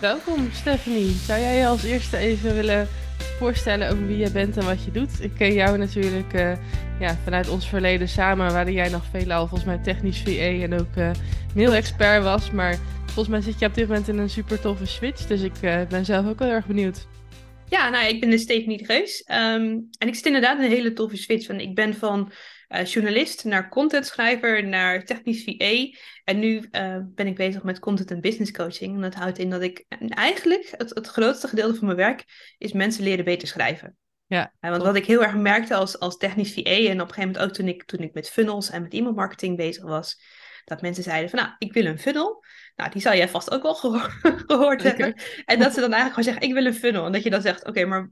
Welkom Stephanie. Zou jij je als eerste even willen voorstellen over wie je bent en wat je doet? Ik ken jou natuurlijk uh, ja, vanuit ons verleden samen, waarin jij nog veelal volgens mij technisch VA en ook uh, mail-expert was. Maar volgens mij zit je op dit moment in een super toffe switch, dus ik uh, ben zelf ook wel erg benieuwd. Ja, nou, ik ben de Stephanie de Geus. Um, en ik zit inderdaad in een hele toffe switch. Want ik ben van uh, journalist naar contentschrijver naar technisch VA. En nu uh, ben ik bezig met content en business coaching. En dat houdt in dat ik eigenlijk het, het grootste gedeelte van mijn werk is mensen leren beter schrijven. Ja, uh, want wat ik heel erg merkte als, als technisch VA en op een gegeven moment ook toen ik, toen ik met funnels en met e mailmarketing bezig was, dat mensen zeiden van nou, ik wil een funnel. Nou, die zal jij vast ook wel gehoord hebben. En dat ze dan eigenlijk gewoon zeggen, ik wil een funnel. En dat je dan zegt, oké, maar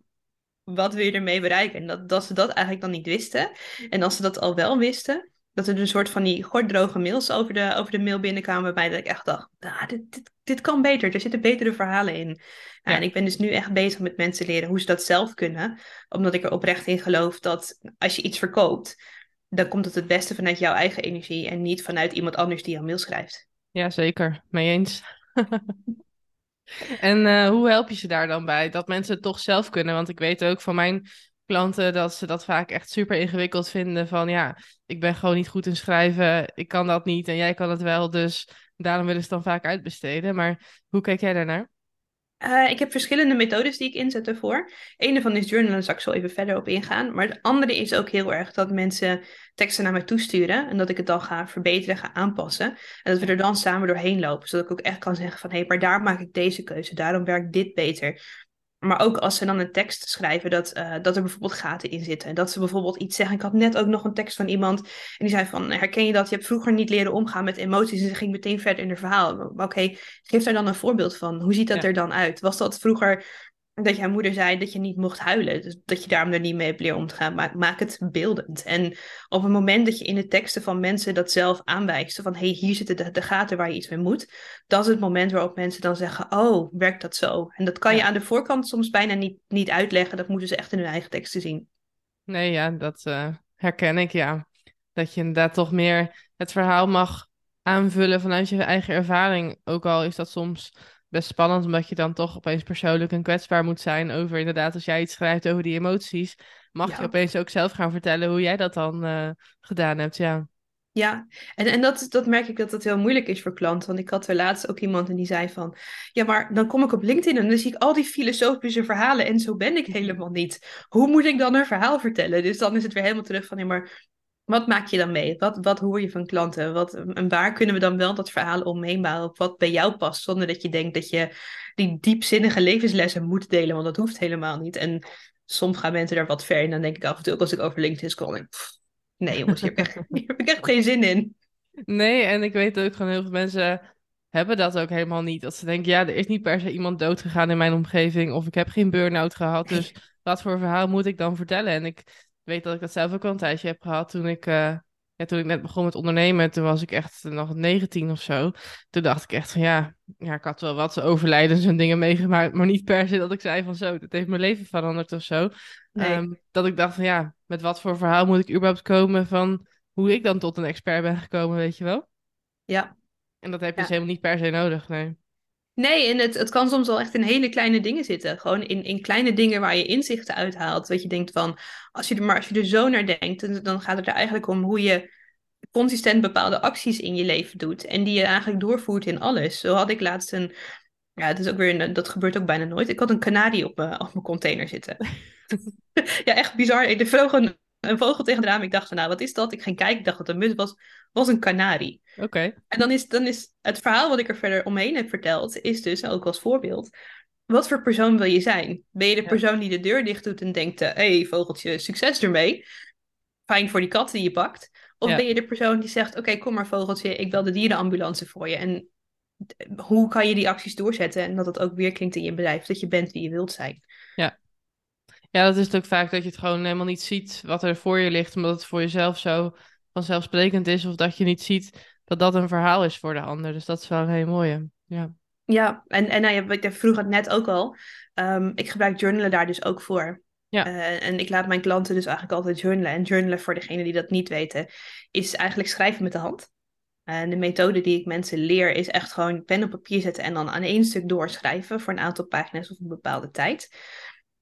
wat wil je ermee bereiken? En dat, dat ze dat eigenlijk dan niet wisten. En als ze dat al wel wisten, dat er een soort van die gorddroge mails over de, over de mail binnenkwamen, waarbij dat ik echt dacht, ah, dit, dit, dit kan beter, er zitten betere verhalen in. Ja. En ik ben dus nu echt bezig met mensen leren hoe ze dat zelf kunnen, omdat ik er oprecht in geloof dat als je iets verkoopt, dan komt het het beste vanuit jouw eigen energie en niet vanuit iemand anders die jouw mail schrijft. Ja, zeker. Mee eens. en uh, hoe help je ze daar dan bij? Dat mensen het toch zelf kunnen? Want ik weet ook van mijn klanten dat ze dat vaak echt super ingewikkeld vinden. Van ja, ik ben gewoon niet goed in schrijven, ik kan dat niet en jij kan het wel. Dus daarom willen ze dan vaak uitbesteden. Maar hoe kijk jij daarnaar? Uh, ik heb verschillende methodes die ik inzet ervoor. Een daarvan is journalen, daar zal ik zo even verder op ingaan. Maar het andere is ook heel erg dat mensen teksten naar mij toesturen. En dat ik het dan ga verbeteren, ga aanpassen. En dat we er dan samen doorheen lopen. Zodat ik ook echt kan zeggen van... hé, hey, maar daar maak ik deze keuze. Daarom werkt dit beter. Maar ook als ze dan een tekst schrijven, dat, uh, dat er bijvoorbeeld gaten in zitten. Dat ze bijvoorbeeld iets zeggen. Ik had net ook nog een tekst van iemand. En die zei van, herken je dat? Je hebt vroeger niet leren omgaan met emoties. En ze ging meteen verder in het verhaal. Oké, okay, geef daar dan een voorbeeld van. Hoe ziet dat er dan uit? Was dat vroeger dat jouw moeder zei dat je niet mocht huilen. Dus dat je daarom er niet mee hebt leren om te gaan. Maar maak het beeldend. En op het moment dat je in de teksten van mensen dat zelf aanwijst. Van hé, hey, hier zitten de, de, gaten waar je iets mee moet. Dat is het moment waarop mensen dan zeggen, oh, werkt dat zo? En dat kan je aan de voorkant soms bijna niet, niet uitleggen. Dat moeten ze echt in hun eigen teksten zien. Nee, ja, dat uh, herken ik, ja. Dat je inderdaad toch meer het verhaal mag aanvullen vanuit je eigen ervaring. Ook al is dat soms best spannend, omdat je dan toch opeens persoonlijk en kwetsbaar moet zijn over inderdaad, als jij iets schrijft over die emoties, mag je opeens ook zelf gaan vertellen hoe jij dat dan uh, gedaan hebt, ja. Ja, en, en dat, dat merk ik dat dat heel moeilijk is voor klanten. Want ik had er laatst ook iemand en die zei van... Ja, maar dan kom ik op LinkedIn en dan zie ik al die filosofische verhalen... en zo ben ik helemaal niet. Hoe moet ik dan een verhaal vertellen? Dus dan is het weer helemaal terug van... Ja, maar wat maak je dan mee? Wat, wat hoor je van klanten? Wat, en waar kunnen we dan wel dat verhaal omheen bouwen? Wat bij jou past, zonder dat je denkt dat je die diepzinnige levenslessen moet delen, want dat hoeft helemaal niet. En soms gaan mensen daar wat ver in. Dan denk ik af en toe ook als ik over LinkedIn scroll, nee jongens, hier heb, ik echt, hier heb ik echt geen zin in. Nee, en ik weet ook gewoon heel veel mensen hebben dat ook helemaal niet. Dat ze denken, ja, er is niet per se iemand dood gegaan in mijn omgeving. Of ik heb geen burn-out gehad. Dus wat voor verhaal moet ik dan vertellen? En ik weet dat ik dat zelf ook al een tijdje heb gehad toen ik, uh, ja, toen ik net begon met ondernemen. Toen was ik echt nog 19 of zo. Toen dacht ik echt van ja, ja ik had wel wat overlijdens en dingen meegemaakt. Maar niet per se dat ik zei van zo, dat heeft mijn leven veranderd of zo. Ehm, dat ik dacht van ja, met wat voor verhaal moet ik überhaupt komen van hoe ik dan tot een expert ben gekomen, weet je wel? Ja. En dat heb je dus helemaal niet per se nodig, nee. Nee, en het, het kan soms wel echt in hele kleine dingen zitten. Gewoon in, in kleine dingen waar je inzichten uithaalt. Dat je denkt van, als je er, maar als je er zo naar denkt, dan gaat het er eigenlijk om hoe je consistent bepaalde acties in je leven doet. En die je eigenlijk doorvoert in alles. Zo had ik laatst een, ja, het is ook weer, dat gebeurt ook bijna nooit. Ik had een kanarie op, mijn, op mijn container zitten. ja, echt bizar. Er vloog een, een vogel tegen de raam. Ik dacht nou, wat is dat? Ik ging kijken, ik dacht dat het een munt was. Was een kanarie. Oké. En dan is, dan is het verhaal wat ik er verder omheen heb verteld, is dus, ook als voorbeeld, wat voor persoon wil je zijn? Ben je de persoon die de deur dicht doet en denkt, hé hey, vogeltje, succes ermee. Fijn voor die kat die je pakt. Of ben je de persoon die zegt, oké, kom maar vogeltje, ik bel de dierenambulance voor je. En hoe kan je die acties doorzetten en dat het ook weer klinkt in je bedrijf, dat je bent wie je wilt zijn. Ja. Ja, dat is ook vaak dat je het gewoon helemaal niet ziet wat er voor je ligt, omdat het voor jezelf zo vanzelfsprekend is, of dat je niet ziet dat dat een verhaal is voor de ander. Dus dat is wel een hele mooie. Ja, ja en, en nou, ja, ik vroeg het net ook al. Um, ik gebruik journalen daar dus ook voor. Ja. Uh, en ik laat mijn klanten dus eigenlijk altijd journalen. En journalen, voor degenen die dat niet weten, is eigenlijk schrijven met de hand. En de methode die ik mensen leer is echt gewoon pen op papier zetten en dan aan één stuk doorschrijven voor een aantal pagina's of een bepaalde tijd.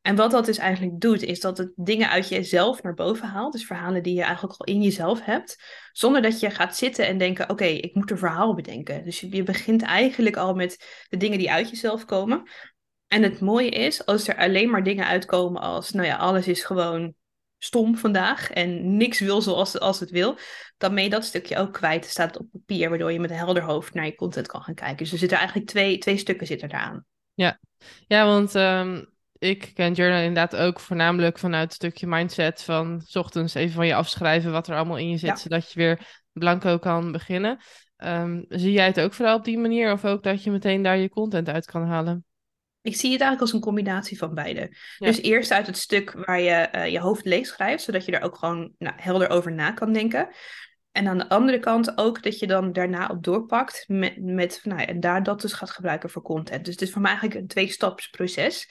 En wat dat dus eigenlijk doet, is dat het dingen uit jezelf naar boven haalt. Dus verhalen die je eigenlijk al in jezelf hebt. Zonder dat je gaat zitten en denken, oké, ik moet een verhaal bedenken. Dus je, begint eigenlijk al met de dingen die uit jezelf komen. En het mooie is, als er alleen maar dingen uitkomen als, nou ja, alles is gewoon stom vandaag en niks wil zoals als het wil, dan ben je dat stukje ook kwijt. staat het op papier, waardoor je met een helder hoofd naar je content kan gaan kijken. Dus er zitten eigenlijk twee, twee stukken zitten eraan. Ja, ja want um, ik ken journal inderdaad ook voornamelijk vanuit het stukje mindset van s ochtends even van je afschrijven wat er allemaal in je zit, zodat je weer blanco kan beginnen. Um, zie jij het ook vooral op die manier of ook dat je meteen daar je content uit kan halen? Ik zie het eigenlijk als een combinatie van beide. Dus eerst uit het stuk waar je uh, je hoofd leeg schrijft, zodat je er ook gewoon nou, helder over na kan denken. En aan de andere kant ook dat je dan daarna op doorpakt met, met nou ja, en daar dat dus gaat gebruiken voor content. Dus het is voor mij eigenlijk een twee-stapsproces.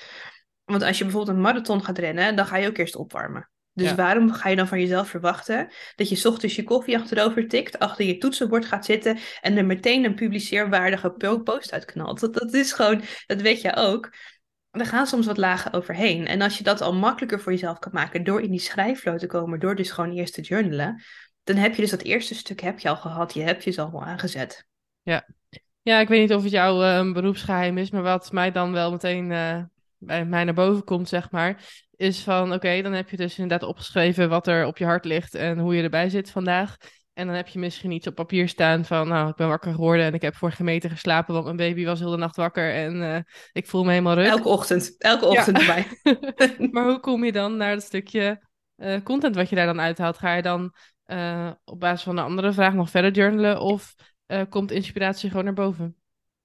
Want als je bijvoorbeeld een marathon gaat rennen, dan ga je ook eerst opwarmen. Dus waarom ga je dan van jezelf verwachten dat je ochtends je koffie achterover tikt, achter je toetsenbord gaat zitten en er meteen een publiceerwaardige post uitknalt? Dat, dat is gewoon, dat weet je ook. We gaan soms wat lager overheen. En als je dat al makkelijker voor jezelf kan maken door in die schrijflow te komen, door dus gewoon eerst te journalen, dan heb je dus dat eerste stuk heb je al gehad. Je hebt jezelf al aangezet. Ja. Ja, ik weet niet of het jouw uh, beroepsgeheim is, maar wat mij dan wel meteen uh, bij mij naar boven komt, zeg maar, is van oké, dan heb je dus inderdaad opgeschreven wat er op je hart ligt en hoe je erbij zit vandaag. En dan heb je misschien iets op papier staan van, nou, ik ben wakker geworden en ik heb vorige meter geslapen, want mijn baby was heel de nacht wakker en uh, ik voel me helemaal ruk. Elke ochtend, elke ochtend erbij. maar hoe kom je dan naar het stukje uh, content wat je daar dan uithaalt? Ga je dan uh, op basis van een andere vraag nog verder journalen of komt inspiratie gewoon naar boven?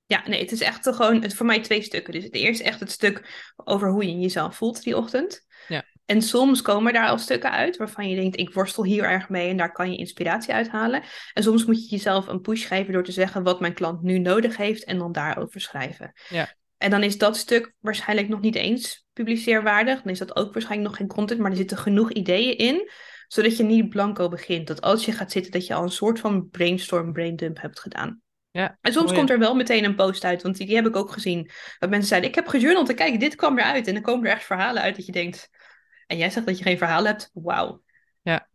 Ja, nee, het is echt gewoon het, voor mij twee stukken. Dus het eerste echt het stuk over hoe je jezelf voelt die ochtend. Ja. En soms komen daar al stukken uit waarvan je denkt, ik worstel hier erg mee en daar kan je inspiratie uithalen. En soms moet je jezelf een push geven door te zeggen wat mijn klant nu nodig heeft en dan daarover schrijven. Ja. En dan is dat stuk waarschijnlijk nog niet eens publiceerwaardig. Dan is dat ook waarschijnlijk nog geen content, maar er zitten genoeg ideeën in, zodat je niet blanco begint. Dat als je gaat zitten, dat je al een soort van brainstorm, braindump hebt gedaan. Ja, en soms komt er wel meteen een post uit, want die, die heb ik ook gezien. Dat mensen zeiden, ik heb gejournald en kijk, dit kwam eruit. En dan komen er echt verhalen uit dat je denkt... En jij zegt dat je geen verhaal hebt, wauw. Ja.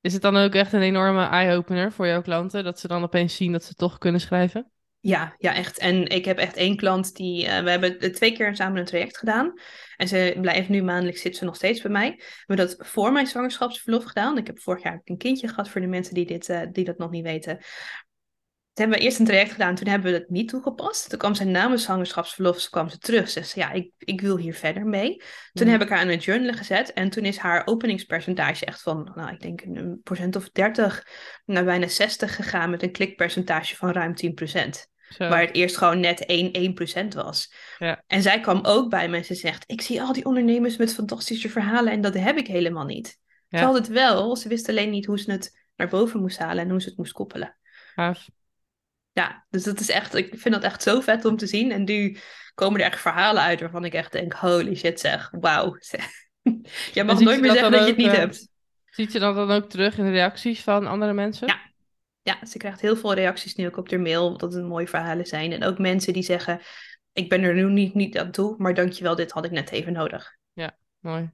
Is het dan ook echt een enorme eye-opener voor jouw klanten? Dat ze dan opeens zien dat ze toch kunnen schrijven? Ja, ja, echt. En ik heb echt één klant die... Uh, we hebben twee keer samen een traject gedaan. En ze blijft nu maandelijks, zit ze nog steeds bij mij. We hebben dat voor mijn zwangerschapsverlof gedaan. Ik heb vorig jaar een kindje gehad voor de mensen die, dit, uh, die dat nog niet weten. Toen hebben we eerst een traject gedaan, toen hebben we het niet toegepast. Toen kwam ze na mijn zwangerschapsverlof, kwam ze terug. Ze zei, ja, ik, ik wil hier verder mee. Toen heb ik haar aan het journalen gezet. En toen is haar openingspercentage echt van, nou, ik denk een procent of 30 naar bijna 60 gegaan. Met een klikpercentage van ruim 10 procent. Waar het eerst gewoon net 1, 1% was. Ja. En zij kwam ook bij me en ze zegt: Ik zie al die ondernemers met fantastische verhalen en dat heb ik helemaal niet. Ze had het wel, ze wist alleen niet hoe ze het naar boven moest halen en hoe ze het moest koppelen. Gaaf ja, dus dat is echt, ik vind dat echt zo vet om te zien. En nu komen er echt verhalen uit waarvan ik echt denk, holy shit zeg, wauw. Jij mag nooit meer zeggen dat, je het niet uh, hebt. Ziet je dat dan ook terug in de reacties van andere mensen? Ja. Ja, ze krijgt heel veel reacties nu ook op haar mail, dat het mooie verhalen zijn. En ook mensen die zeggen, ik ben er nu niet, niet aan toe, maar dankjewel, dit had ik net even nodig. Ja, mooi.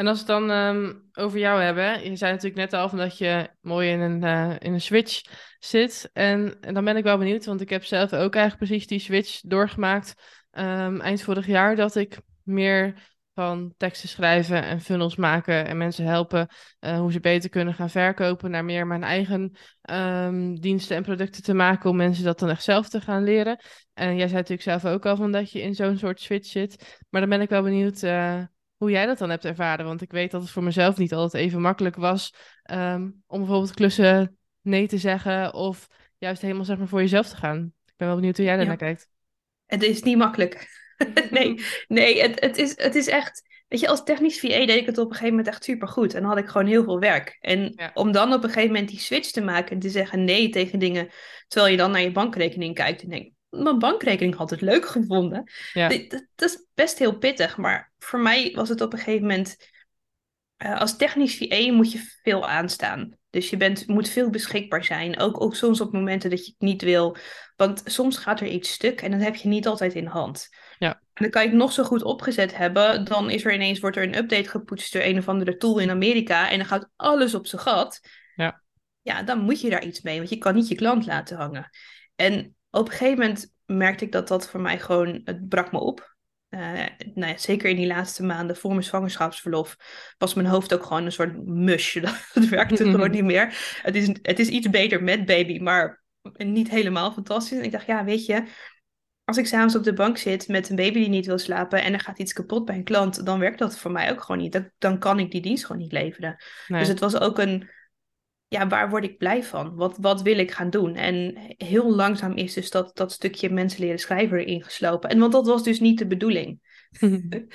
En als we het dan um, over jou hebben, je zei natuurlijk net al van dat je mooi in een, uh, in een switch zit. En, en, dan ben ik wel benieuwd, want ik heb zelf ook eigenlijk precies die switch doorgemaakt um, eind vorig jaar, dat ik meer van teksten schrijven en funnels maken en mensen helpen uh, hoe ze beter kunnen gaan verkopen, naar meer mijn eigen um, diensten en producten te maken om mensen dat dan echt zelf te gaan leren. En jij zei natuurlijk zelf ook al van dat je in zo'n soort switch zit, maar dan ben ik wel benieuwd. Uh, hoe jij dat dan hebt ervaren. Want ik weet dat het voor mezelf niet altijd even makkelijk was um, om bijvoorbeeld klussen nee te zeggen of juist helemaal zeg maar voor jezelf te gaan. Ik ben wel benieuwd hoe jij daarnaar ja. kijkt. Het is niet makkelijk. nee, nee het, het, is, het is echt... Weet je, als technisch VA deed ik het op een gegeven moment echt super goed. En dan had ik gewoon heel veel werk. En ja. om dan op een gegeven moment die switch te maken en te zeggen nee tegen dingen, terwijl je dan naar je bankrekening kijkt en denkt, mijn bankrekening had het leuk gevonden. Ja. Dat, dat, is best heel pittig, maar voor mij was het op een gegeven moment... Uh, als technisch VA moet je veel aanstaan. Dus je bent, moet veel beschikbaar zijn. Ook, ook soms op momenten dat je het niet wil. Want soms gaat er iets stuk en dat heb je niet altijd in hand. Ja. En dan kan je het nog zo goed opgezet hebben. Dan is er ineens wordt er een update gepoetst door een of andere tool in Amerika. En dan gaat alles op zijn gat. Ja. Ja, dan moet je daar iets mee. Want je kan niet je klant laten hangen. En op een gegeven moment merkte ik dat dat voor mij gewoon, het brak me op. Uh, nou ja, zeker in die laatste maanden voor mijn zwangerschapsverlof was mijn hoofd ook gewoon een soort mush. Dat werkte gewoon niet meer. Het is, het is iets beter met baby, maar niet helemaal fantastisch. En ik dacht, ja, weet je, als ik s'avonds op de bank zit met een baby die niet wil slapen en er gaat iets kapot bij een klant, dan werkt dat voor mij ook gewoon niet. Dan, dan kan ik die dienst gewoon niet leveren. Nee. Dus het was ook een, ja, waar word ik blij van? Wat, wat wil ik gaan doen? En heel langzaam is dus dat, dat stukje mensen leren schrijven erin geslopen. En want dat was dus niet de bedoeling.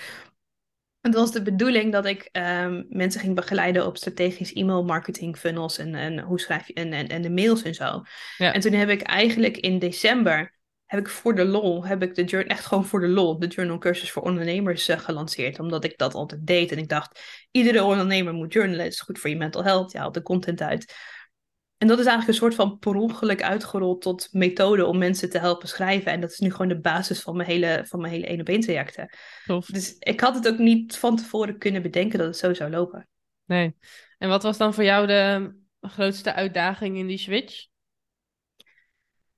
Het was de bedoeling dat ik um, mensen ging begeleiden op strategisch e-mail marketing funnels en, en hoe schrijf je en, en, en de mails en zo. Ja. En toen heb ik eigenlijk in december heb ik voor de lol, heb ik de journal, echt gewoon voor de lol, de journal cursus voor ondernemers uh, gelanceerd. Omdat ik dat altijd deed. En ik dacht, iedere ondernemer moet journalen. Het is goed voor je mental health. Je haalt de content uit. En dat is eigenlijk een soort van per ongeluk uitgerold tot methode om mensen te helpen schrijven. En dat is nu gewoon de basis van mijn hele, van mijn hele 1 op 1 trajecten. Tof. Dus ik had het ook niet van tevoren kunnen bedenken dat het zo zou lopen. Nee. En wat was dan voor jou de grootste uitdaging in die switch?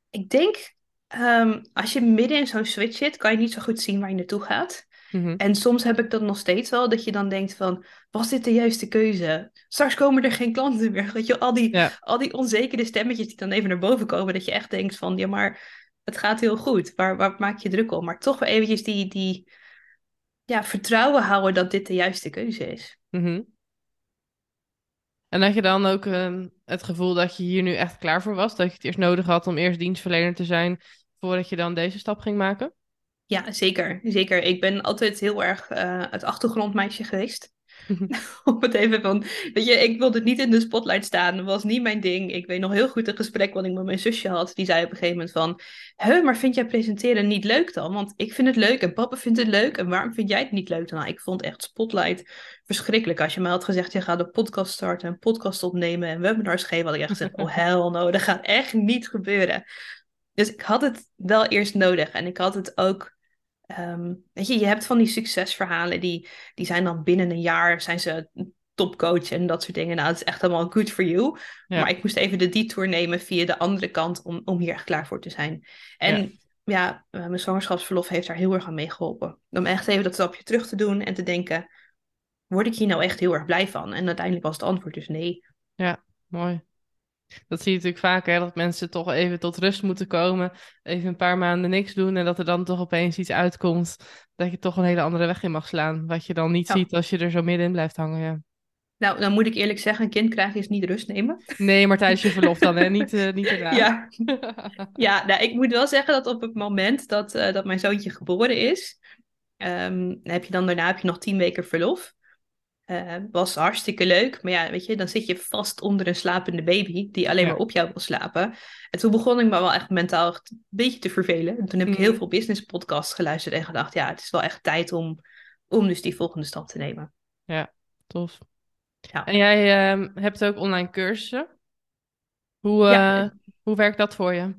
Ik denk Um, als je midden in zo'n switch zit, kan je niet zo goed zien waar je naartoe gaat. Mm-hmm. En soms heb ik dat nog steeds wel, dat je dan denkt van, was dit de juiste keuze? Straks komen er geen klanten meer. Weet je, al die, Ja. al die onzekere stemmetjes die dan even naar boven komen, dat je echt denkt van, ja maar het gaat heel goed. Waar, waar maak je druk om? Maar toch wel eventjes die, die ja, vertrouwen houden dat dit de juiste keuze is. Mhm. En had je dan ook ehm, het gevoel dat je hier nu echt klaar voor was? Dat je het eerst nodig had om eerst dienstverlener te zijn voordat je dan deze stap ging maken? Ja, zeker. Zeker. Ik ben altijd heel erg eh, het achtergrondmeisje geweest. Om het even van, weet je, ik wilde niet in de spotlight staan. Dat was niet mijn ding. Ik weet nog heel goed een gesprek wat ik met mijn zusje had. Die zei op een gegeven moment van, Huh, maar vind jij presenteren niet leuk dan? Want ik vind het leuk en papa vindt het leuk. En waarom vind jij het niet leuk dan? Nou, ik vond echt spotlight verschrikkelijk. Als je me had gezegd, je gaat een podcast starten, een podcast opnemen en webinars geven, had ik echt gezegd, oh hell no, dat gaat echt niet gebeuren. Dus ik had het wel eerst nodig. En ik had het ook Ehm, weet je, je hebt van die succesverhalen, die, die zijn dan binnen een jaar, zijn ze topcoach en dat soort dingen. Nou, dat is echt helemaal good for you. Ja. Maar ik moest even de detour nemen via de andere kant om, om hier echt klaar voor te zijn. En ja, eh, mijn zwangerschapsverlof heeft daar heel erg aan meegeholpen. Om echt even dat stapje terug te doen en te denken, word ik hier nou echt heel erg blij van? En uiteindelijk was het antwoord dus nee. Mooi. Dat zie je natuurlijk vaak, hè, dat mensen toch even tot rust moeten komen, even een paar maanden niks doen en dat er dan toch opeens iets uitkomt dat je toch een hele andere weg in mag slaan, wat je dan niet Ja. ziet als je er zo middenin blijft hangen. Ja. Nou, dan moet ik eerlijk zeggen, een kind krijgen is niet rust nemen. Nee, maar tijdens je verlof dan, hè? Niet, eh niet erna. Ja, Ja, nou, ik moet wel zeggen dat op het moment dat, eh, dat mijn zoontje geboren is, ehm, heb je dan daarna heb je nog tien weken verlof. Eh, was hartstikke leuk, maar ja, weet je, dan zit je vast onder een slapende baby die alleen Ja. maar op jou wil slapen. En toen begon ik me wel echt mentaal echt een beetje te vervelen. En toen heb ik heel veel business podcasts geluisterd en gedacht, ja, het is wel echt tijd om, om dus die volgende stap te nemen. Tof. Ja. En jij ehm, hebt ook online cursussen. Hoe, Ja. eh, hoe werkt dat voor je?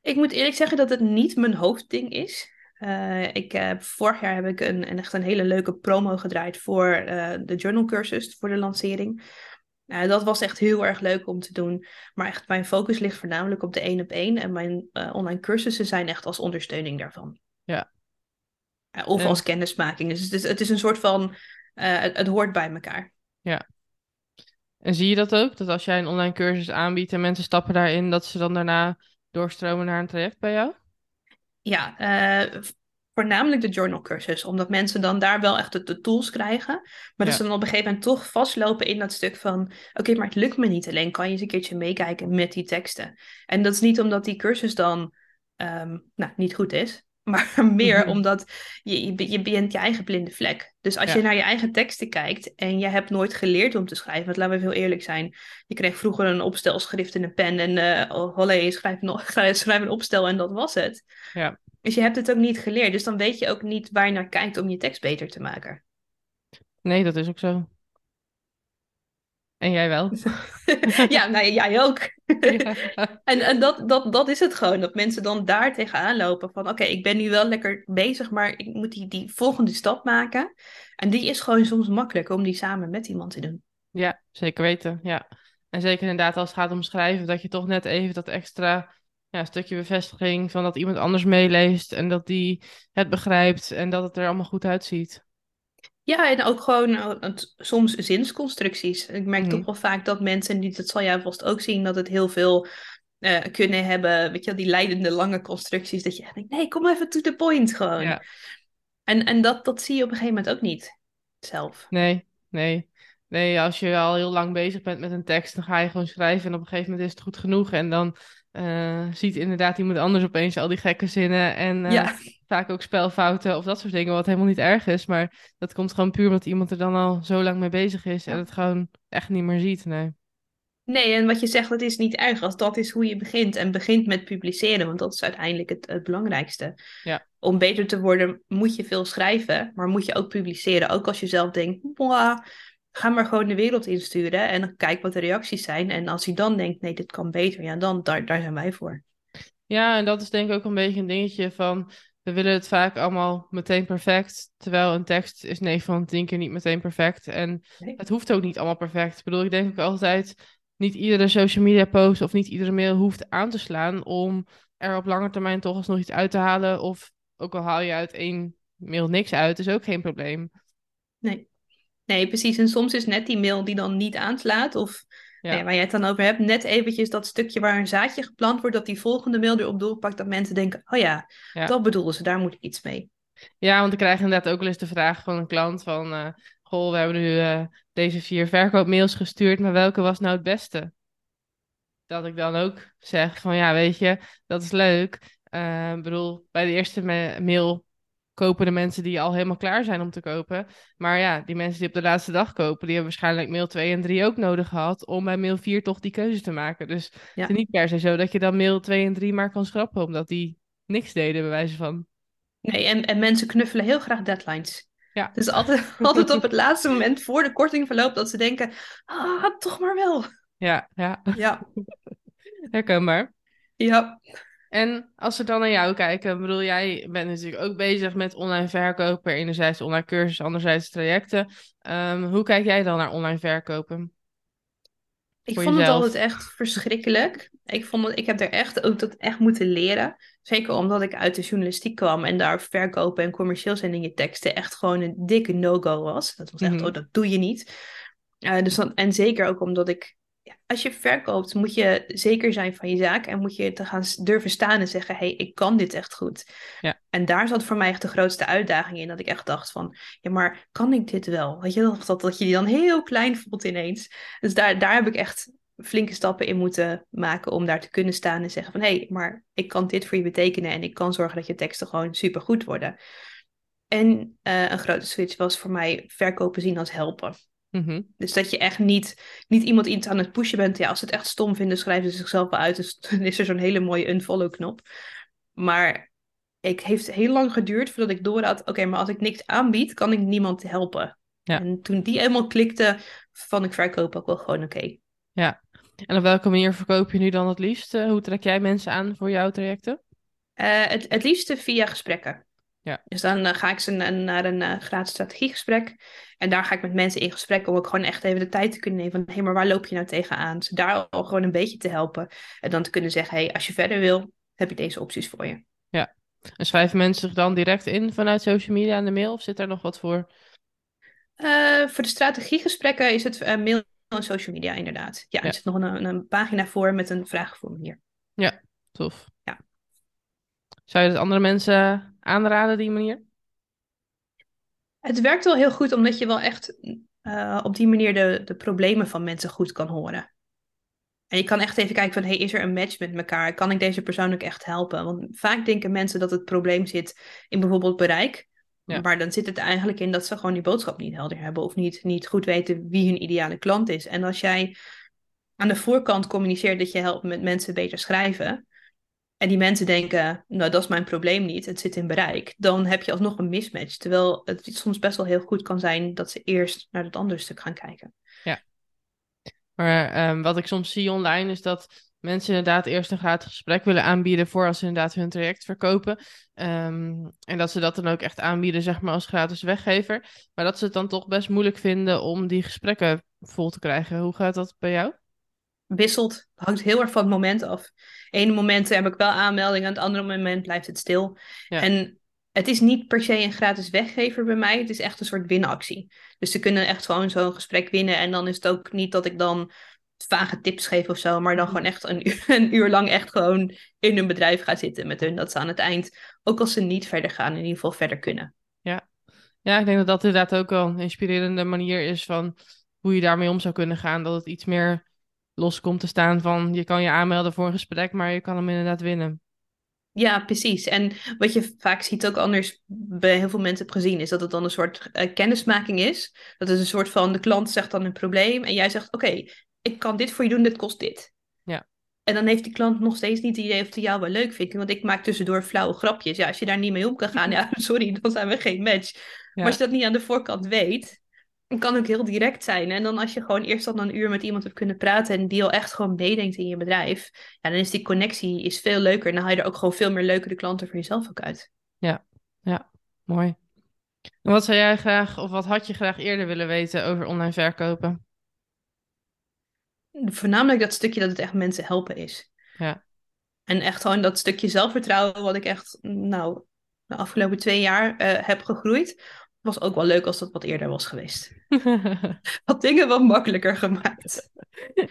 Ik moet eerlijk zeggen dat het niet mijn hoofdding is. Eh, ik heb, vorig jaar heb ik een, een echt een hele leuke promo gedraaid voor eh, de journal cursus, voor de lancering. Eh, dat was echt heel erg leuk om te doen. Maar echt mijn focus ligt voornamelijk op de één op één. En mijn online cursussen zijn echt als ondersteuning daarvan. Ja. Of En- als kennismaking. Dus het is, het is een soort van, het, het hoort bij elkaar. En zie je dat ook? Dat als jij een online cursus aanbiedt en mensen stappen daarin, dat ze dan daarna doorstromen naar een traject bij jou? Ja, eh, voornamelijk de journal cursus, omdat mensen dan daar wel echt de, de tools krijgen. Maar dat ze dan op een gegeven moment toch vastlopen in dat stuk van, oké, maar het lukt me niet alleen, kan je eens een keertje meekijken met die teksten. En dat is niet omdat die cursus dan, ehm, nou, niet goed is, maar meer Mhm. omdat je, je, je bent je eigen blinde vlek. Dus als Ja. je naar je eigen teksten kijkt en je hebt nooit geleerd om te schrijven, want laten we heel eerlijk zijn, je kreeg vroeger een opstelschrift en een pen en oh, holle, schrijf, schrijf een opstel en dat was het. Ja. Dus je hebt het ook niet geleerd, dus dan weet je ook niet waar je naar kijkt om je tekst beter te maken. Nee, dat is ook zo. En jij wel. ja, nou jij ook. Ja. En, en dat, dat, dat is het gewoon. Dat mensen dan daar tegenaan lopen van... Oké, ik ben nu wel lekker bezig, maar ik moet die, die volgende stap maken. En die is gewoon soms makkelijk om die samen met iemand te doen. Ja, zeker weten. Ja. En zeker inderdaad als het gaat om schrijven, dat je toch net even dat extra ja, stukje bevestiging van dat iemand anders meeleest en dat die het begrijpt en dat het er allemaal goed uitziet. Ja, en ook gewoon uh, het- soms zinsconstructies. Ik merk Mhm. toch wel vaak dat mensen, die- dat zal jij vast ook zien, dat het heel veel eh, kunnen hebben. Weet je wel, die leidende lange constructies. Dat je denkt, nee, kom even to the point gewoon. Ja. En, en dat, dat zie je op een gegeven moment ook niet zelf. Nee, nee. Nee, als je al heel lang bezig bent met een tekst, dan ga je gewoon schrijven en op een gegeven moment is het goed genoeg. En dan eh, ziet inderdaad iemand anders opeens al die gekke zinnen en eh, Ja. vaak ook spelfouten of dat soort dingen, wat helemaal niet erg is. Maar dat komt gewoon puur omdat iemand er dan al zo lang mee bezig is en het gewoon echt niet meer ziet. Nee. Nee, en wat je zegt, dat is niet erg als dat is hoe je begint. En begint met publiceren, want dat is uiteindelijk het, het belangrijkste. Ja. Om beter te worden moet je veel schrijven, maar moet je ook publiceren. Ook als je zelf denkt, "Mwah, ga maar gewoon de wereld insturen en dan kijk wat de reacties zijn. En als hij dan denkt, nee, dit kan beter, ja, dan daar, daar zijn wij voor. Ja, en dat is denk ik ook een beetje een dingetje van, we willen het vaak allemaal meteen perfect, terwijl een tekst is 9 van de 10 keer niet meteen perfect. En Nee. het hoeft ook niet allemaal perfect. Ik bedoel, ik denk ook altijd, niet iedere social media post of niet iedere mail hoeft aan te slaan om er op lange termijn toch alsnog iets uit te halen. Of ook al haal je uit één mail niks uit, is ook geen probleem. Nee. Nee, precies. En soms is net die mail die dan niet aanslaat, of Ja. nou waar jij het dan over hebt, net eventjes dat stukje waar een zaadje geplant wordt, dat die volgende mail erop doorpakt, dat mensen denken, oh ja, Ja. dat bedoelen ze, daar moet ik iets mee. Ja, want ik krijg inderdaad ook wel eens de vraag van een klant van... eh, goh, we hebben nu eh, deze vier verkoopmails gestuurd, maar welke was nou het beste? Dat ik dan ook zeg van, ja, weet je, dat is leuk. Eh, Ik bedoel, bij de eerste ma- mail kopen de mensen die al helemaal klaar zijn om te kopen. Maar ja, die mensen die op de laatste dag kopen, die hebben waarschijnlijk mail 2 en 3 ook nodig gehad... om bij mail 4 toch die keuze te maken. Dus Ja. het is niet per se zo dat je dan mail 2 en 3 maar kan schrappen... omdat die niks deden, bij wijze van. Nee, en, en mensen knuffelen heel graag deadlines. Ja. Dus altijd, altijd op het laatste moment voor de korting verloopt dat ze denken, ah, toch maar wel. Ja, ja. Ja. Herkenbaar. Ja. En als we dan naar jou kijken, bedoel, jij bent natuurlijk ook bezig met online verkopen. Enerzijds online cursussen, anderzijds trajecten. Ehm, hoe kijk jij dan naar online verkopen? Ik vond het altijd echt verschrikkelijk. Ik, vond het, ik heb er echt ook dat echt moeten leren. Zeker omdat ik uit de journalistiek kwam en daar verkopen en commercieel zijn in je teksten echt gewoon een dikke no-go was. Dat was echt, Mhm. oh, dat doe je niet. Eh, dus dan, en zeker ook omdat ik, als je verkoopt, moet je zeker zijn van je zaak en moet je te gaan durven staan en zeggen, hey, ik kan dit echt goed. Ja. En daar zat voor mij echt de grootste uitdaging in, dat ik echt dacht van, ja, maar kan ik dit wel? Weet je, dat, dat, dat je die dan heel klein voelt ineens. Dus daar, daar heb ik echt flinke stappen in moeten maken om daar te kunnen staan en zeggen van hé, hey, maar ik kan dit voor je betekenen en ik kan zorgen dat je teksten gewoon super goed worden. En eh, een grote switch was voor mij verkopen zien als helpen. Mhm. Dus dat je echt niet, niet iemand iets aan het pushen bent. Ja, als ze het echt stom vinden, schrijven ze zichzelf wel uit. Dus dan is er zo'n hele mooie unfollow knop. Maar ik heeft heel lang geduurd voordat ik door had. Oké, maar als ik niks aanbied, kan ik niemand helpen. Ja. En toen die helemaal klikte, vond ik verkopen ook wel gewoon oké. En op welke manier verkoop je nu dan het liefst? Hoe trek jij mensen aan voor jouw trajecten? Eh, het, het liefste via gesprekken. Ja. Dus dan eh, ga ik ze na- naar een eh, gratis strategiegesprek. En daar ga ik met mensen in gesprek om ook gewoon echt even de tijd te kunnen nemen. Van, hé, maar waar loop je nou tegenaan? Ze daar al gewoon een beetje te helpen. En dan te kunnen zeggen, hé, als je verder wil, heb ik deze opties voor je. En schrijven mensen zich dan direct in vanuit social media en de mail? Of zit daar nog wat voor? Eh, voor de strategiegesprekken is het mail en social media inderdaad. Ja, Ja. er zit nog een, een pagina voor met een vraagformulier. Tof. Ja. Zou je dat andere mensen aanraden, die manier? Het werkt wel heel goed, omdat je wel echt eh, op die manier de, de problemen van mensen goed kan horen. En je kan echt even kijken van, hey, is er een match met elkaar? Kan ik deze persoon ook echt helpen? Want vaak denken mensen dat het probleem zit in bijvoorbeeld bereik. Ja. Maar dan zit het eigenlijk in dat ze gewoon die boodschap niet helder hebben. Of niet, niet goed weten wie hun ideale klant is. En als jij aan de voorkant communiceert dat je helpt met mensen beter schrijven. En die mensen denken, nou dat is mijn probleem niet, het zit in bereik. Dan heb je alsnog een mismatch. Terwijl het soms best wel heel goed kan zijn dat ze eerst naar het andere stuk gaan kijken. Maar ehm, wat ik soms zie online is dat mensen inderdaad eerst een gratis gesprek willen aanbieden voor als ze inderdaad hun traject verkopen. Ehm, en dat ze dat dan ook echt aanbieden, zeg maar, als gratis weggever. Maar dat ze het dan toch best moeilijk vinden om die gesprekken vol te krijgen. Hoe gaat dat bij jou? Wisselt. Hangt heel erg van het moment af. Ene moment heb ik wel aanmeldingen, het andere moment blijft het stil. Ja. En het is niet per se een gratis weggever bij mij. Het is echt een soort winactie. Dus ze kunnen echt gewoon zo'n gesprek winnen. En dan is het ook niet dat ik dan vage tips geef of zo. Maar dan gewoon echt een uur, een uur lang echt gewoon in hun bedrijf ga zitten met hun. Dat ze aan het eind, ook als ze niet verder gaan, in ieder geval verder kunnen. Ja, ik denk dat dat inderdaad ook wel een inspirerende manier is van hoe je daarmee om zou kunnen gaan. Dat het iets meer los komt te staan van je kan je aanmelden voor een gesprek, maar je kan hem inderdaad winnen. Ja, precies. En wat je vaak ziet ook anders bij heel veel mensen heb gezien, is dat het dan een soort eh, kennismaking is. Dat is een soort van, de klant zegt dan een probleem en jij zegt, oké, ik kan dit voor je doen, dit kost dit. Ja. En dan heeft die klant nog steeds niet het idee of hij jou wel leuk vindt. Want ik maak tussendoor flauwe grapjes. Ja, als je daar niet mee om kan gaan, ja, sorry, dan zijn we geen match. Maar als je dat niet aan de voorkant weet, dan kan het ook heel direct zijn. En dan als je gewoon eerst al een uur met iemand hebt kunnen praten en die al echt gewoon meedenkt in je bedrijf, ja, dan is die connectie is veel leuker. En dan haal je er ook gewoon veel meer leukere klanten voor jezelf ook uit. Ja, ja, mooi. En wat zou jij graag, of wat had je graag eerder willen weten over online verkopen? Voornamelijk dat stukje dat het echt mensen helpen is. Ja. En echt gewoon dat stukje zelfvertrouwen wat ik echt, nou, de afgelopen twee jaar eh, heb gegroeid. Was ook wel leuk als dat wat eerder was geweest. Had dingen wat makkelijker gemaakt.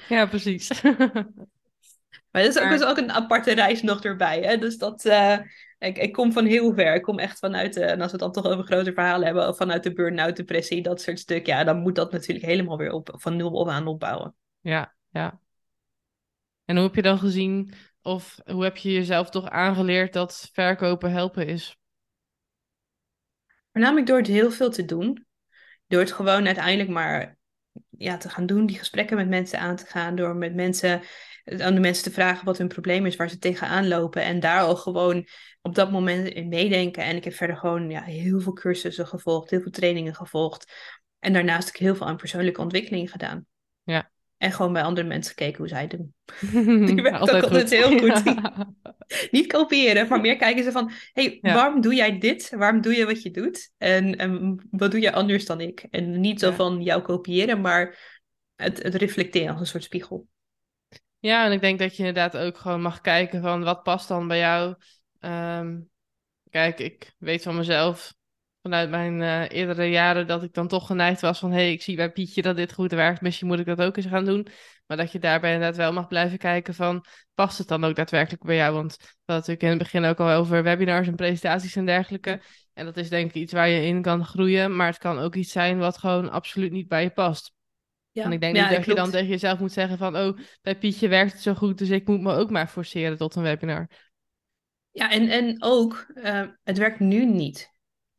ja, precies. Maar dat is ook, Maar- is ook een aparte reis nog erbij. Hè? Dus dat, eh, ik, ik kom van heel ver. Ik kom echt vanuit, de, en als we het dan toch over grote verhalen hebben, vanuit de burn-out, depressie, dat soort stuk. Ja, dan moet dat natuurlijk helemaal weer op, van nul op aan opbouwen. Ja, ja. En hoe heb je dan gezien, of hoe heb je jezelf toch aangeleerd dat verkopen helpen is? Voornamelijk door het heel veel te doen. Door het gewoon uiteindelijk maar ja, te gaan doen, die gesprekken met mensen aan te gaan. Door met mensen, aan de mensen te vragen wat hun probleem is, waar ze tegenaan lopen. En daar al gewoon op dat moment in meedenken. En ik heb verder gewoon ja, heel veel cursussen gevolgd, heel veel trainingen gevolgd. En daarnaast ik heel veel aan persoonlijke ontwikkeling gedaan. Ja. En gewoon bij andere mensen gekeken hoe zij het doen. Die werkt ook altijd heel goed. Ja. Niet kopiëren, maar meer kijken ze van... hey, Ja. waarom doe jij dit? Waarom doe je wat je doet? En, en wat doe jij anders dan ik? En niet zo Ja. van jou kopiëren, maar het, het reflecteren als een soort spiegel. Ja, en ik denk dat je inderdaad ook gewoon mag kijken van wat past dan bij jou. Ehm, kijk, ik weet van mezelf vanuit mijn eh, eerdere jaren dat ik dan toch geneigd was van hé, hey, ik zie bij Pietje dat dit goed werkt, misschien moet ik dat ook eens gaan doen. Maar dat je daarbij inderdaad wel mag blijven kijken van past het dan ook daadwerkelijk bij jou? Want we hadden natuurlijk in het begin ook al over webinars en presentaties en dergelijke. En dat is denk ik iets waar je in kan groeien, maar het kan ook iets zijn wat gewoon absoluut niet bij je past. Ja, En ik denk ja, niet dat je dan tegen jezelf moet zeggen van, oh, bij Pietje werkt het zo goed, dus ik moet me ook maar forceren tot een webinar. Ja, en, en ook, eh, het werkt nu niet.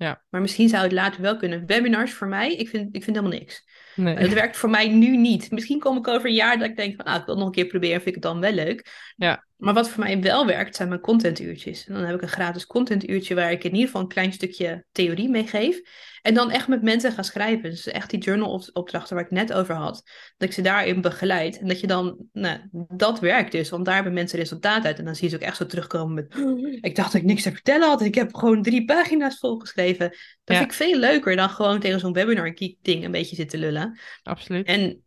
Ja. Maar misschien zou het later wel kunnen. Webinars voor mij, ik vind, ik vind helemaal niks. Nee. Het werkt voor mij nu niet. Misschien kom ik over een jaar dat ik denk van, ah, ik wil nog een keer proberen, vind ik het dan wel leuk. Ja. Maar wat voor mij wel werkt, zijn mijn contentuurtjes. En dan heb ik een gratis contentuurtje waar ik in ieder geval een klein stukje theorie mee geef. En dan echt met mensen ga schrijven. Dus echt die journal-opdrachten waar ik net over had. Dat ik ze daarin begeleid. En dat je dan, nou, dat werkt dus. Want daar hebben mensen resultaat uit. En dan zie je ze ook echt zo terugkomen met, ik dacht dat ik niks te vertellen had. Ik heb gewoon drie pagina's volgeschreven. Dat Ja. vind ik veel leuker dan gewoon tegen zo'n webinar ding een beetje zitten lullen. Absoluut. En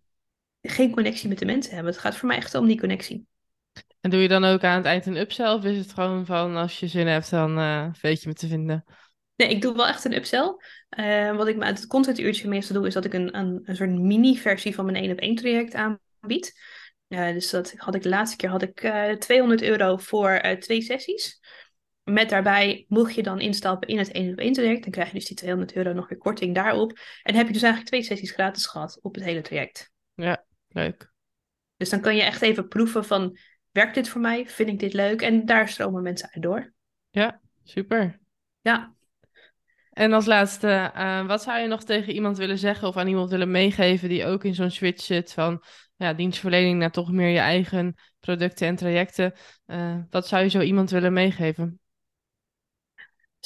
geen connectie met de mensen hebben. Het gaat voor mij echt om die connectie. En doe je dan ook aan het eind een upsell of is het gewoon van als je zin hebt, dan eh weet je me te vinden? Nee, ik doe wel echt een upsell. Eh, wat ik met het contentuurtje meestal doe, is dat ik een, een, een soort mini-versie van mijn één op één traject aanbied. Eh, dus dat had ik de laatste keer had ik eh 200 euro voor twee sessies. Met daarbij, mocht je dan instappen in het één op één traject, dan krijg je dus die 200 euro nog weer korting daarop. En heb je dus eigenlijk twee sessies gratis gehad op het hele traject. Leuk. Dus dan kan je echt even proeven van, werkt dit voor mij? Vind ik dit leuk? En daar stromen mensen uit door. Super. Ja, En als laatste, eh, wat zou je nog tegen iemand willen zeggen of aan iemand willen meegeven die ook in zo'n switch zit van ja, dienstverlening naar toch meer je eigen producten en trajecten? Eh, wat zou je zo iemand willen meegeven?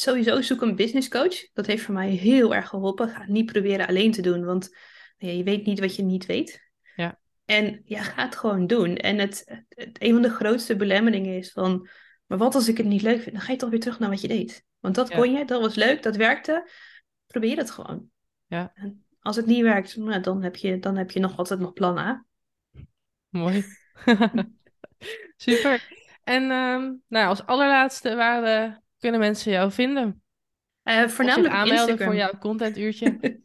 Sowieso zoek een business coach. Dat heeft voor mij heel erg geholpen. Ga het niet proberen alleen te doen, want ja, je weet niet wat je niet weet. Ja. En ja, ga het gewoon doen. En het, het, een van de grootste belemmeringen is van, maar wat als ik het niet leuk vind? Dan ga je toch weer terug naar wat je deed. Want dat Ja. kon je, dat was leuk, dat werkte. Probeer het gewoon. Ja. En als het niet werkt, nou, dan, heb je, dan heb je nog altijd nog plan A. Mooi. Super. En ehm, nou, als allerlaatste, waar eh, kunnen mensen jou vinden? Of voornamelijk zich op aanmelden Instagram. voor jouw contentuurtje?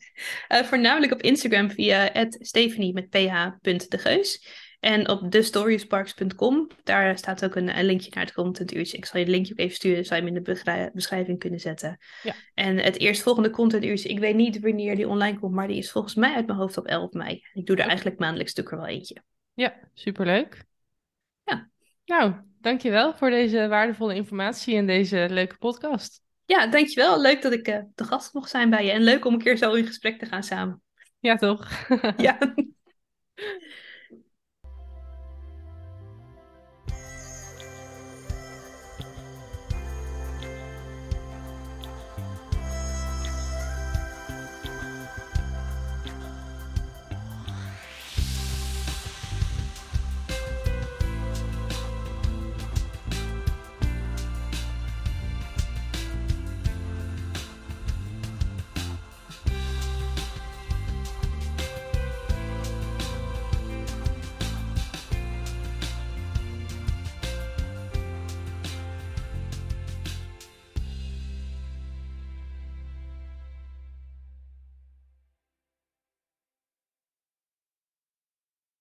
Eh, voornamelijk op Instagram via Stephanie met ph.degeus. En op thestoriesparks.com, daar staat ook een, een linkje naar het contentuurtje. Ik zal je de linkje ook even sturen, zou je hem in de beschrijving kunnen zetten. Ja. En het eerstvolgende contentuurtje, ik weet niet wanneer die online komt, maar die is volgens mij uit mijn hoofd op 11 mei. Ik doe er eigenlijk maandelijks stuk er wel eentje. Ja, superleuk. Ja. Nou, dankjewel voor deze waardevolle informatie en deze leuke podcast. Ja, dankjewel. Leuk dat ik eh, de gast mocht zijn bij je. En leuk om een keer zo in gesprek te gaan samen. Ja, toch? Ja.